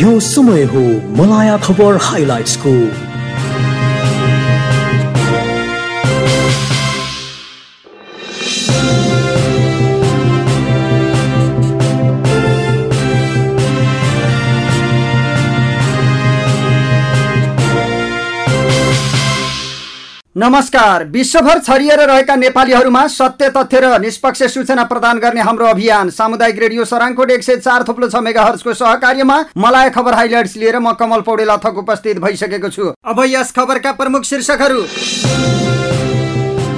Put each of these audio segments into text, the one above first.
यो समय हो मलाया खबर हाइलाइट्सको नमस्कार। विश्वभर छरिएर रहेका नेपालीहरूमा सत्य तथ्य र निष्पक्ष सूचना प्रदान गर्ने हाम्रो अभियान सामुदायिक रेडियो सराङकोट एक सय चार थुप्लो छ मेगा हर्सको सहकार्यमा मलाई खबर हाइलाइट्स लिएर म कमल पौडेल अथक उपस्थित भइसकेको छु। अब यस खबरका प्रमुख शीर्षकहरू।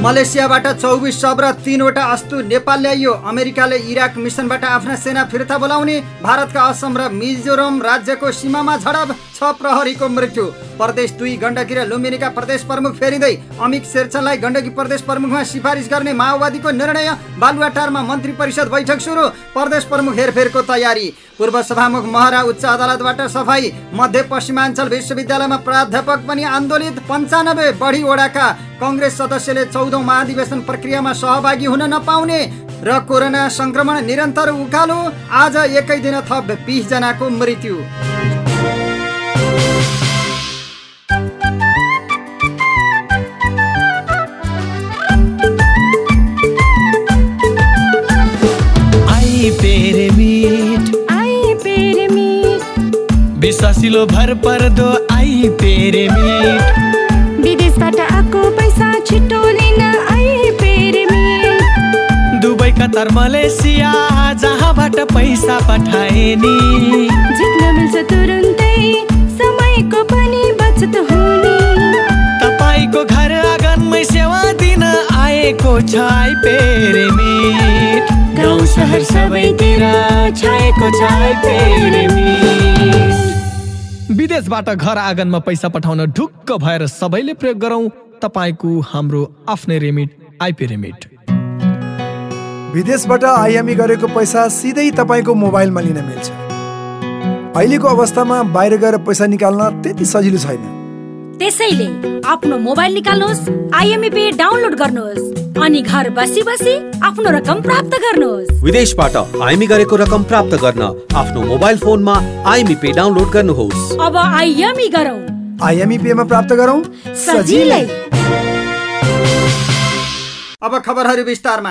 मलेसियाबाट चौबिस शब र तीनवटा अस्तु नेपाल ल्याइयो अमेरिकाले इराक मिसनबाट आफ्ना सेना फिर्ता बोलाउने। भारतका असम र मिजोरम राज्यको सीमामा झडप। छ प्रहरीको मृत्यु। प्रदेश दुई गण्डकी र लुम्बिनीका प्रदेश प्रमुख फेरिँदै अमित शेरचनलाई गण्डकी प्रदेश प्रमुखमा सिफारिस गर्ने माओवादीको निर्णय। बालुवाटारमा मन्त्री परिषद बैठक सुरु। प्रदेश प्रमुख हेरफेरको तयारी। पूर्व सभामुख महरा उच्च अदालतबाट सफाई। मध्य पश्चिमाञ्चल विश्वविद्यालयमा प्राध्यापक पनि आन्दोलित। पन्चानब्बे बढी वडाका कङ्ग्रेस सदस्यले चौधौँ महाधिवेशन प्रक्रियामा सहभागी हुन नपाउने र कोरोना संक्रमण निरन्तर उकालो। आज एकै दिन थप बिस जनाको मृत्यु। भर पर्दो आई पेरे मीट विदेशबाट आएको पैसा छिटो लिन आई पेरे मीट दुबई कतार मलेसिया जहाँबाट पैसा पठाए नि जित्न मिल्छ तुरुन्तै समयको पनि बचत हुने। तपाईँको घर आँगनमै सेवा दिन आएको छ आई पेरे मीट गाउँ सहर सबैतिर छाएको छ आई पेरे मीट विदेशबाट घर आँगनमा पैसा पठाउन ढुक्क भएर सबैले प्रयोग गरौँ। तपाईँको हाम्रो आफ्नै रेमिट आइपी रेमिट विदेशबाट आइएमई गरेको पैसा सिधै तपाईँको मोबाइलमा लिन मिल्छ। अहिलेको अवस्थामा बाहिर गएर पैसा निकाल्न त्यति सजिलो छैन। त्यसैले आफ्नो मोबाइल निकाल्नुहोस् आइएमई पे डाउनलोड गर्नुहोस् अनि घर बसी बसी आफ्नो रकम प्राप्त गर्नुहोस्। विदेशबाट आइमी गरेको रकम प्राप्त गर्न आफ्नो मोबाइल फोनमा आइमी पे डाउनलोड गर्नुहोस्। अब आइएमई गरौँ। आइएमई पेमा प्राप्त गरौँ? सजिलै। अब खबरहरू विस्तारमा।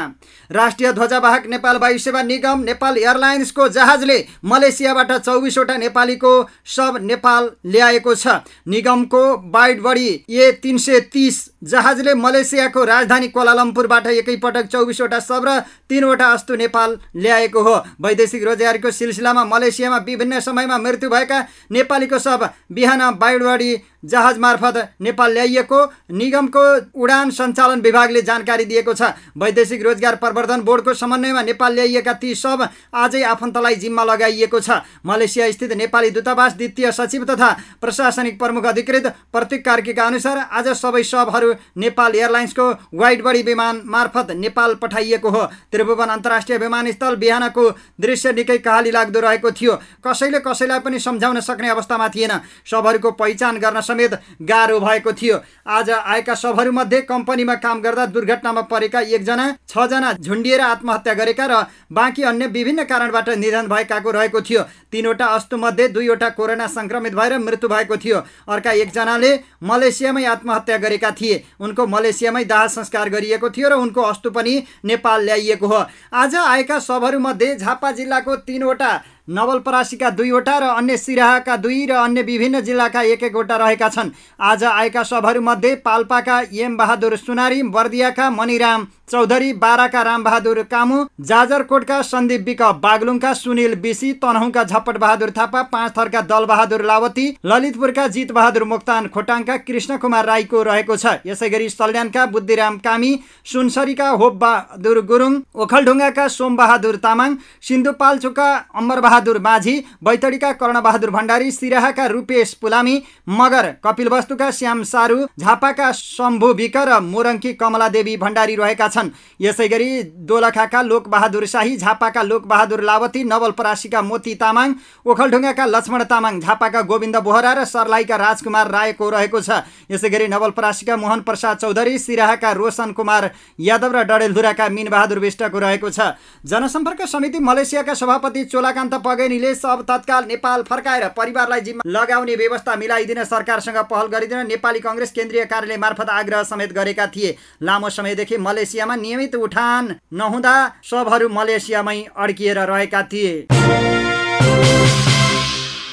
राष्ट्रिय ध्वजावाहक नेपाल वायु सेवा निगम नेपाल एयरलाइन्सको जहाजले मलेसियाबाट चौबिसवटा नेपालीको सब नेपाल ल्याएको छ। निगमको बाइड बढी ए तिन सय तिस जहाजले मलेसियाको राजधानी कोलालम्पुरबाट एकैपटक चौबिसवटा सब र तिनवटा अस्तु नेपाल ल्याएको हो। वैदेशिक रोजगारीको सिलसिलामा मलेसियामा विभिन्न समयमा मृत्यु भएका नेपालीको सब बिहान बाइडवाडी जहाज मार्फत नेपाल ल्याइएको निगमको उडान सञ्चालन विभागले जानकारी दिएको छ। वैदेशिक रोजगार प्रवर्धन बोर्डको समन्वयमा नेपाल ल्याइएका ती सब आजै आफन्तलाई जिम्मा लगाइएको छ। मलेसिया स्थित नेपाली दूतावास द्वितीय सचिव तथा प्रशासनिक प्रमुख अधिकृत प्रतीक कार्कीका अनुसार आज सबै सबहरू नेपाल एयरलाइन्सको वाइड बडी विमान मार्फत नेपाल पठाइएको हो। त्रिभुवन अन्तर्राष्ट्रिय विमानस्थल बिहानको दृश्य निकै कहाली लाग्दो रहेको थियो। कसैले कसैलाई पनि सम्झाउन सक्ने अवस्थामा थिएन। सबहरूको पहिचान गर्न समेत गाह्रो भएको थियो। आज आएका सबहरूमध्ये कम्पनीमा काम गर्दा दुर्घटनामा परेका एकजना छजना झुन्डिएर आत्महत्या गरेका र बाँकी अन्य विभिन्न कारणबाट निधन भएकाको रहेको थियो। तिनवटा अस्तुमध्ये दुईवटा कोरोना सङ्क्रमित भएर मृत्यु भएको थियो। अर्का एकजनाले मलेसियामै आत्महत्या गरेका थिए। उनको मलेसियामै दाह संस्कार गरिएको थियो र उनको अस्तु पनि नेपाल ल्याइएको हो। आज आएका सबहरूमध्ये झापा जिल्लाको तिनवटा नवलपरासीका दुईवटा र अन्य सिराहाका दुई र अन्य विभिन्न जिल्लाका एक एकवटा रहेका छन्। आज आएका सबहरूमध्ये पाल्पाका एम बहादुर सुनारी बर्दियाका मणिराम चौधरी बाराका रामबहादुर कामु जाजरकोटका सन्दीप विक बागलुङका सुनिल बिसी तनहुँका झप्पट बहादुर थापा पाँच थरका दलबहादुर लावती ललितपुरका जित बहादुर मोक्तान खोटाङका कृष्ण कुमार राईको रहेको छ। यसै गरी सल्यानका बुद्धिराम कामी सुनसरीका होप बहादुर गुरुङ ओखलढुङ्गाका सोमबहादुर तामाङ सिन्धुपाल्चोकका अमर बहादुर माझी बैतडीका कर्णबहादुर भण्डारी सिराहाका रूपेश पुलामी मगर कपिलवस्तुका श्याम सारू झापाका शम्भु विक र मोरङ्की कमलादेवी भण्डारी रहेका छन्। यसै गरी दोलखाका लोकबहादुर शाही झापाका लोकबहादुर लावती नवलपरासीका मोती तामाङ ओखलढुङ्गाका लक्ष्मण तामाङ झापाका गोविन्द बोहरा र सर्लाहीका राजकुमार रायको रहेको छ। यसै गरी नवलपरासीका मोहन प्रसाद चौधरी सिराहाका रोशन कुमार यादव र डडेलधुराका मिनबहादुर विष्टको रहेको छ। जनसम्पर्क समिति मलेसियाका सभापति चोलाकान्त पगेनीले सब तत्काल नेपाल फर्काएर परिवारलाई जिम्मा लगाउने व्यवस्था मिलाइदिन सरकारसँग पहल गरिदिन नेपाली कङ्ग्रेस केन्द्रीय कार्यालय मार्फत आग्रह समेत गरेका थिए। लामो समयदेखि मलेसियामा नियमित उठान नहुँदा सबहरू मलेसियामै अड्किएर रहेका थिए।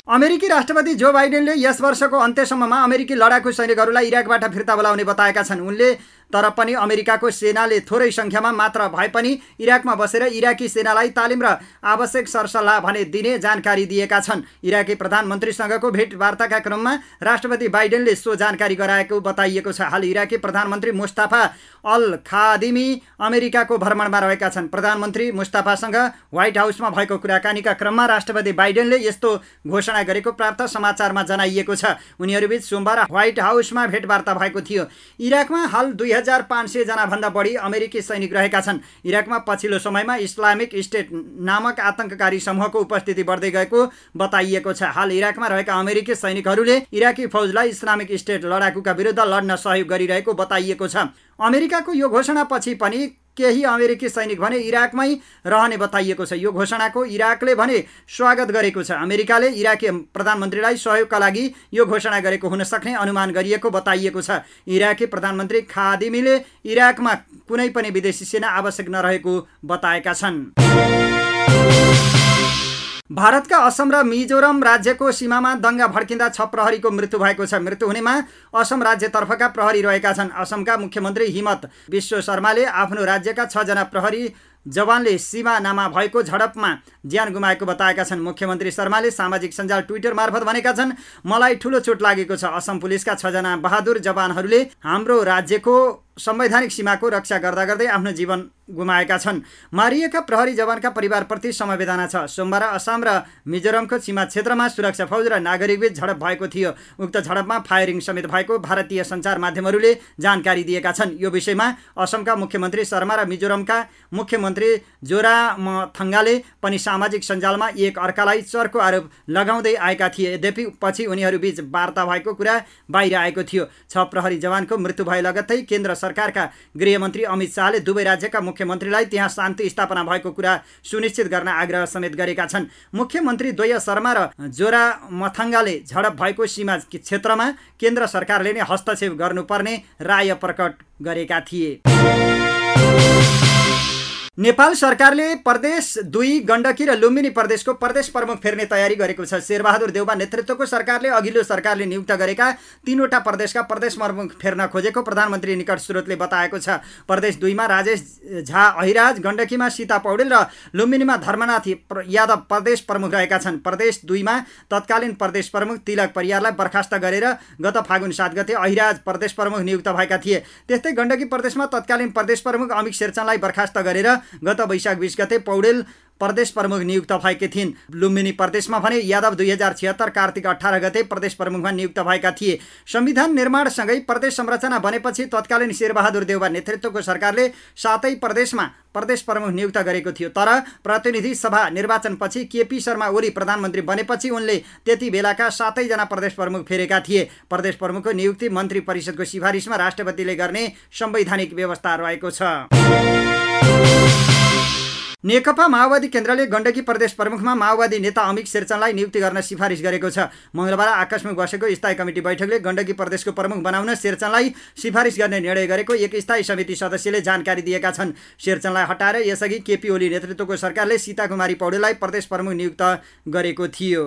अमेरिकी राष्ट्रपति जो बाइडेनले यस वर्षको अन्त्यसम्ममा अमेरिकी लडाकु सैनिकहरूलाई इराकबाट फिर्ता बोलाउने बताएका छन्। उनले तर पनि अमेरिकाको सेनाले थोरै सङ्ख्यामा मात्र भए पनि इराकमा बसेर इराकी सेनालाई तालिम र आवश्यक सरसल्लाह भने दिने जानकारी दिएका छन्। इराकी प्रधानमन्त्रीसँगको भेटवार्ताका क्रममा राष्ट्रपति बाइडेनले सो जानकारी गराएको बताइएको छ। हाल इराकी प्रधानमन्त्री मुस्ताफा अल खादिमी अमेरिकाको भ्रमणमा रहेका छन्। प्रधानमन्त्री मुस्ताफासँग व्हाइट हाउसमा भएको कुराकानीका क्रममा राष्ट्रपति बाइडेनले यस्तो घोषणा गरेको प्राप्त समाचारमा जनाइएको छ। उनीहरूबीच सोमबार व्हाइट हाउसमा भेटवार्ता भएको थियो। इराकमा हाल दुई हजार पाँच सयजनाभन्दा बढी अमेरिकी सैनिक रहेका छन्। इराकमा पछिल्लो समयमा इस्लामिक स्टेट नामक आतङ्ककारी समूहको उपस्थिति बढ्दै गएको बताइएको छ। हाल इराकमा रहेका अमेरिकी सैनिकहरूले इराकी फौजलाई इस्लामिक स्टेट लडाकुका विरुद्ध लड्न सहयोग गरिरहेको बताइएको छ। अमेरिकाको यो घोषणापछि पनि केही अमेरिकी सैनिक भने इराकमै रहने बताइएको छ। यो घोषणाको इराकले भने स्वागत गरेको छ। अमेरिकाले इराकी प्रधानमन्त्रीलाई सहयोगका लागि यो घोषणा गरेको हुन सक्ने अनुमान गरिएको बताइएको छ। इराकी प्रधानमन्त्री खादिमीले इराकमा कुनै पनि विदेशी सेना आवश्यक नरहेको बताएका छन्। भारतका असम र मिजोरम राज्यको सीमामा दङ्गा भड्किँदा छ प्रहरीको मृत्यु भएको छ। मृत्यु हुनेमा असम राज्यतर्फका प्रहरी रहेका छन्। असमका मुख्यमन्त्री हिमत विश्व शर्माले आफ्नो राज्यका छजना प्रहरी जवानले सिमानामा भएको झडपमा ज्यान गुमाएको बताएका छन्। मुख्यमन्त्री शर्माले सामाजिक सञ्जाल ट्विटर मार्फत भनेका छन् मलाई ठुलो चोट लागेको छ। असम पुलिसका छजना बहादुर जवानहरूले हाम्रो राज्यको संवैधानिक सीमाको रक्षा गर्दा गर्दै आफ्नो जीवन गुमाएका छन्। मारिएका प्रहरी जवानका परिवारप्रति समवेदना छ। सोमबार असम र मिजोरमको सीमा क्षेत्रमा सुरक्षा फौज र नागरिकबीच झडप भएको थियो। उक्त झडपमा फायरिङ समेत भएको भारतीय सञ्चार माध्यमहरूले जानकारी दिएका छन्। यो विषयमा असमका मुख्यमन्त्री शर्मा र मिजोरमका मुख्यमन्त्री जोरामथङ्गाले पनि सामाजिक सञ्जालमा एक अर्कालाई चर्को आरोप लगाउँदै आएका थिए। यद्यपि पछि उनीहरूबीच वार्ता भएको कुरा बाहिर आएको थियो। छ प्रहरी जवानको मृत्यु भए लगत्तै केन्द्र सरकारका गृहमन्त्री अमित शाहले दुवै राज्यका मुख्यमन्त्रीलाई त्यहाँ शान्ति स्थापना भएको कुरा सुनिश्चित गर्न आग्रह समेत गरेका छन्। मुख्यमन्त्री द्वय शर्मा र जोरा मथङ्गाले झडप भएको सीमा क्षेत्रमा केन्द्र सरकारले नै हस्तक्षेप गर्नुपर्ने राय प्रकट गरेका थिए। नेपाल सरकारले प्रदेश दुई गण्डकी र लुम्बिनी प्रदेशको प्रदेश प्रमुख फेर्ने तयारी गरेको छ। शेरबहादुर देउबा नेतृत्वको सरकारले अघिल्लो सरकारले नियुक्त गरेका तीनवटा प्रदेशका प्रदेश प्रमुख फेर्न खोजेको प्रधानमन्त्री निकट स्रोतले बताएको छ। प्रदेश दुईमा राजेश झा अहिराज गण्डकीमा सीता पौडेल र लुम्बिनीमा धर्मनाथ यादव प्रदेश प्रमुख रहेका छन्। प्रदेश दुईमा तत्कालीन प्रदेश प्रमुख तिलक परियारलाई बर्खास्त गरेर गत फागुन सात गते अहिराज प्रदेश प्रमुख नियुक्त भएका थिए। त्यस्तै गण्डकी प्रदेशमा तत्कालीन प्रदेश प्रमुख अमित शेरचनलाई बर्खास्त गरेर गत वैशाख बिस गते पौडेल प्रदेश प्रमुख नियुक्त भएकी थिइन्। लुम्बिनी प्रदेशमा भने यादव दुई हजार छिहत्तर कार्तिक अठार गते प्रदेश प्रमुखमा नियुक्त भएका थिए। संविधान निर्माणसँगै प्रदेश संरचना बनेपछि तत्कालीन शेरबहादुर देउबा नेतृत्वको सरकारले सातै प्रदेशमा प्रदेश प्रमुख नियुक्त गरेको थियो। तर प्रतिनिधि सभा निर्वाचनपछि केपी शर्मा ओली प्रधानमन्त्री बनेपछि उनले त्यति बेलाका सातैजना प्रदेश प्रमुख फेरेका थिए। प्रदेश प्रमुखको नियुक्ति मन्त्री परिषदको सिफारिसमा राष्ट्रपतिले गर्ने संवैधानिक व्यवस्था रहेको छ। नेकपा माओवादी केन्द्रले गण्डकी प्रदेश प्रमुखमा माओवादी नेता अमित शेरचनलाई नियुक्ति गर्न सिफारिस गरेको छ। मङ्गलबार आकस्मिक बसेको स्थायी कमिटी बैठकले गण्डकी प्रदेशको प्रमुख बनाउन शेरचनलाई सिफारिस गर्ने निर्णय गरेको एक स्थायी समिति सदस्यले जानकारी दिएका छन्। शेरचनलाई हटाएर यसअघि केपी ओली नेतृत्वको सरकारले सीता कुमारी पौडेललाई प्रदेश प्रमुख नियुक्त गरेको थियो।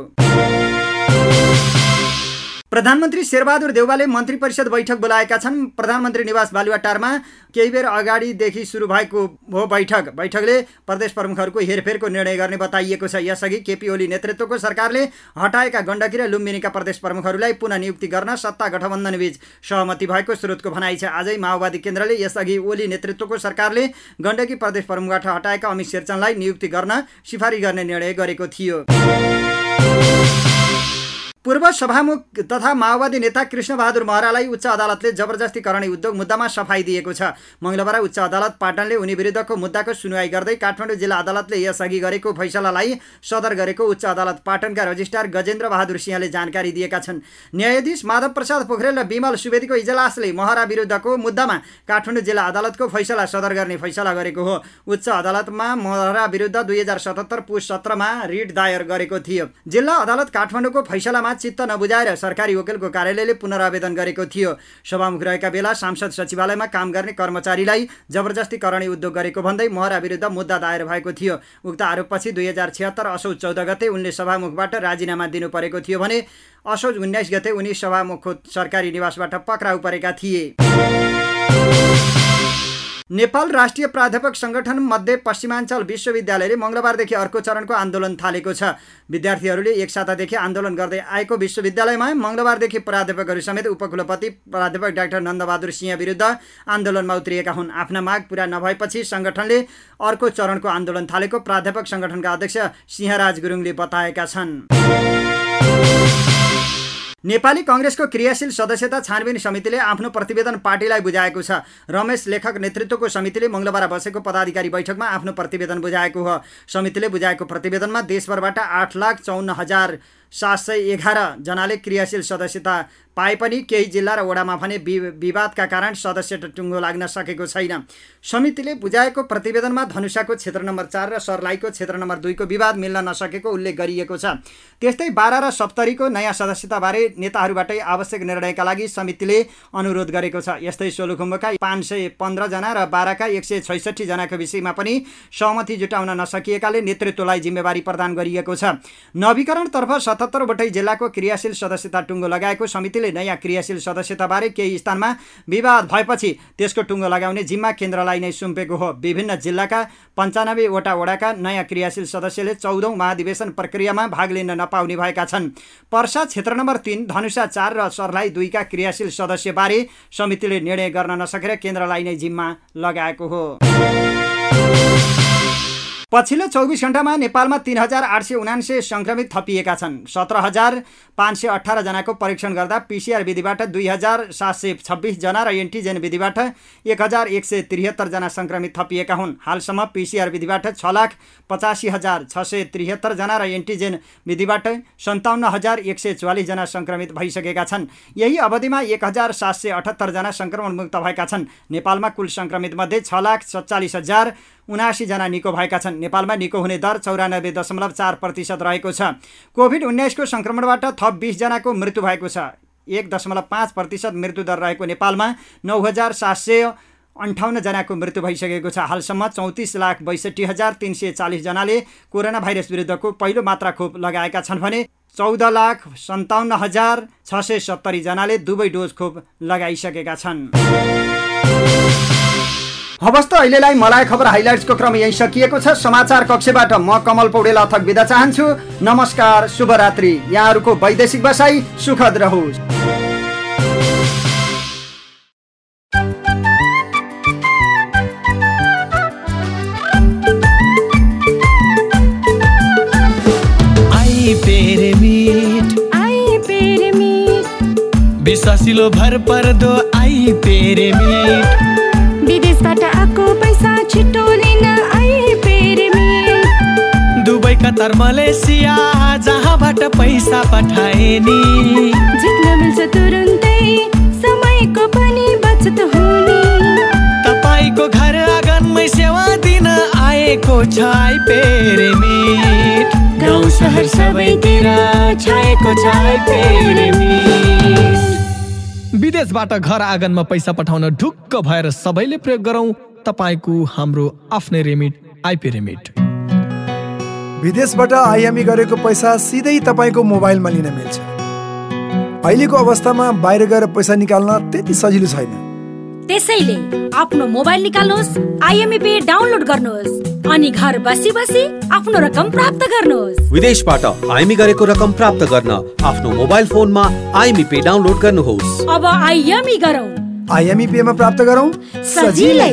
प्रधानमन्त्री शेरबहादुर देउवाले मन्त्री परिषद बैठक बोलाएका छन्। प्रधानमन्त्री निवास बालुवाटारमा केही बेर अगाडिदेखि सुरु भएको हो बैठक। बैठकले प्रदेश प्रमुखहरूको हेरफेरको निर्णय गर्ने बताइएको छ। यसअघि केपी ओली नेतृत्वको सरकारले हटाएका गण्डकी र लुम्बिनीका प्रदेश प्रमुखहरूलाई पुनः नियुक्ति गर्न सत्ता गठबन्धनबीच सहमति भएको स्रोतको भनाइ छ। आजै माओवादी केन्द्रले यसअघि ओली नेतृत्वको सरकारले गण्डकी प्रदेश प्रमुखबाट हटाएका अमित शेरचनलाई नियुक्ति गर्न सिफारिस गर्ने निर्णय गरेको थियो। पूर्व सभामुख तथा माओवादी नेता कृष्णबहादुर महरालाई उच्च अदालतले जबरजस्ती करणी उद्योग मुद्दामा सफाई दिएको छ। मङ्गलबार उच्च अदालत पाटनले उनी विरुद्धको मुद्दाको सुनवाई गर्दै काठमाडौँ जिल्ला अदालतले यसअघि गरेको फैसलालाई सदर गरेको उच्च अदालत पाटनका रजिस्ट्रार गजेन्द्र बहादुर सिंहले जानकारी दिएका छन्। न्यायाधीश माधव प्रसाद पोखरेल र विमल सुवेदीको इजलासले महरा विरुद्धको मुद्दामा काठमाडौँ जिल्ला अदालतको फैसला सदर गर्ने फैसला गरेको हो। उच्च अदालतमा महरा विरुद्ध दुई हजार सतहत्तर पुस सत्रमा रिट दायर गरेको थियो। जिल्ला अदालत काठमाडौँको फैसलामा चित्त नबुझाएर सरकारी वकिलको कार्यालयले पुनरावेदन गरेको थियो। सभामुख रहेका बेला सांसद सचिवालयमा काम गर्ने कर्मचारीलाई जबरजस्ती करणी उद्योग गरेको भन्दै महरा विरुद्ध मुद्दा दायर भएको थियो। उक्त आरोपपछि दुई हजार छिहत्तर असौज चौध गते उनले सभामुखबाट राजीनामा दिनु परेको थियो भने असोज उन्नाइस गते उनी सभामुखको सरकारी निवासबाट पक्राउ परेका थिए। नेपाल राष्ट्रिय प्राध्यापक सङ्गठन मध्ये पश्चिमाञ्चल विश्वविद्यालयले मङ्गलबारदेखि अर्को चरणको आन्दोलन थालेको छ। विद्यार्थीहरूले एक सातादेखि आन्दोलन गर्दै आएको विश्वविद्यालयमा मङ्गलबारदेखि प्राध्यापकहरू समेत उपकुलपति प्राध्यापक डाक्टर नन्दबहादुर सिंह विरुद्ध आन्दोलनमा उत्रिएका हुन्। आफ्ना माग पुरा नभएपछि सङ्गठनले अर्को चरणको आन्दोलन थालेको प्राध्यापक सङ्गठनका अध्यक्ष सिंहराज गुरुङले बताएका छन्। नेपाली कङ्ग्रेसको क्रियाशील सदस्यता छानबिन समितिले आफ्नो प्रतिवेदन पार्टीलाई बुझाएको छ। रमेश लेखक नेतृत्वको समितिले मङ्गलबार बसेको पदाधिकारी बैठकमा आफ्नो प्रतिवेदन बुझाएको हो। समितिले बुझाएको प्रतिवेदनमा देशभरबाट आठ लाख चौन्न हजार सात सय एघारजनाले क्रियाशील सदस्यता पाए पनि केही जिल्ला र वडामा भने विवादका कारण सदस्य टुङ्गो लाग्न सकेको छैन। समितिले बुझाएको प्रतिवेदनमा धनुषाको क्षेत्र नम्बर चार र सर्लाहीको क्षेत्र नम्बर दुईको विवाद मिल्न नसकेको उल्लेख गरिएको छ। त्यस्तै बाह्र र सप्तरीको नयाँ सदस्यताबारे नेताहरूबाटै आवश्यक निर्णयका लागि समितिले अनुरोध गरेको छ। यस्तै सोलुखुम्बका पाँच सय पन्ध्रजना र बाह्रका एक सय छैसठीजनाको विषयमा पनि सहमति जुटाउन नसकिएकाले नेतृत्वलाई जिम्मेवारी प्रदान गरिएको छ। नवीकरणतर्फ सतहत्तरवटै जिल्लाको क्रियाशील सदस्यता टुङ्गो लगाएको समितिले नयाँ क्रियाशील सदस्यताबारे केही स्थानमा विवाद भएपछि त्यसको टुङ्गो लगाउने जिम्मा केन्द्रलाई नै सुम्पेको हो। विभिन्न जिल्लाका पन्चानब्बेवटा वडाका नयाँ क्रियाशील सदस्यले चौधौँ महाधिवेशन प्रक्रियामा भाग लिन नपाउने भएका छन्। पर्सा क्षेत्र नम्बर तिन धनुषा चार र सर्लाही दुईका क्रियाशील सदस्यबारे समितिले निर्णय गर्न नसकेर केन्द्रलाई नै जिम्मा लगाएको हो। पछिल्लो चौबिस घन्टामा नेपालमा तिन हजार आठ सय उनान्से सङ्क्रमित थपिएका छन्। सत्र हजार पाँच सय अठारजनाको परीक्षण गर्दा पिसिआर विधिबाट दुई हजार सात सय छब्बिसजना र एन्टिजेन विधिबाट एक हजार एक सय त्रिहत्तरजना सङ्क्रमित थपिएका हुन्। हालसम्म पिसिआर विधिबाट छ लाख पचासी हजार छ सय त्रिहत्तरजना र एन्टिजेन विधिबाट सन्ताउन्न हजार एक सय चौवालिसजना सङ्क्रमित भइसकेका छन्। यही अवधिमा एक हजार सात सय अठहत्तरजना सङ्क्रमणमुक्त भएका छन्। नेपालमा कुल सङ्क्रमितमध्ये छ लाख सत्तालिस हजार उनासीजना निको भएका छन्। नेपालमा निको हुने दर चौरानब्बे दशमलव चार प्रतिशत रहेको छ। कोभिड उन्नाइसको सङ्क्रमणबाट थप बिसजनाको मृत्यु भएको छ। एक दशमलव पाँच प्रतिशत मृत्युदर रहेको नेपालमा नौ हजार सात सय अन्ठाउन्नजनाको मृत्यु भइसकेको छ। हालसम्म चौतिस लाख बैसठी हजार तिन सय चालिसजनाले कोरोना भाइरस विरुद्धको पहिलो मात्रा खोप लगाएका छन् भने चौध लाख सन्ताउन्न हजार छ सय सत्तरीजनाले दुवै डोज खोप लगाइसकेका छन्। हवस् त अहिलेलाई मलाई खबर हाइलाइट्सको क्रम यही सकिएको छ। समाचार कक्षबाट म कमल पौडेल अथक बिदा चाहन्छु। नमस्कार शुभरात्रि। यहाँहरूको वैदेशिक बसाई सुखद रहोस्। विश्वासिलो भर पर्दो आई पेरे मिट कतार मलेसिया जहाँबाट पैसा पठाए नि जित्न मिल्छ तुरुन्तै समयको पनि बचत हुने। तपाईँको घर आँगनमै सेवा दिन आए आएको छ गाउँ सहर सबैतिर छाएको छ विदेशबाट घर आँगनमा पैसा पठाउन ढुक्क भएर सबैले प्रयोग गरौँ तपाईँको हाम्रो आफ्नै रेमिट आइपी रेमिट विदेशबाट आइएमई गरेको पैसा सिधै तपाईँको मोबाइलमा लिन मिल्छ। अहिलेको अवस्थामा बाहिर गएर पैसा निकाल्न त्यति सजिलो छैन। त्यसैले आफ्नो मोबाइल निकाल्नुहोस् आइएमई पे डाउनलोड गर्नुहोस् अनि घर बसी बसी आफ्नो रकम प्राप्त गर्नुहोस्। विदेशबाट आइएमई गरेको रकम प्राप्त गर्न आफ्नो मोबाइल फोनमा आइएमई पे डाउनलोड गर्नुहोस्। अब आइएमई गरौँ। आइएमई पेमा प्राप्त गरौँ। सजिलै।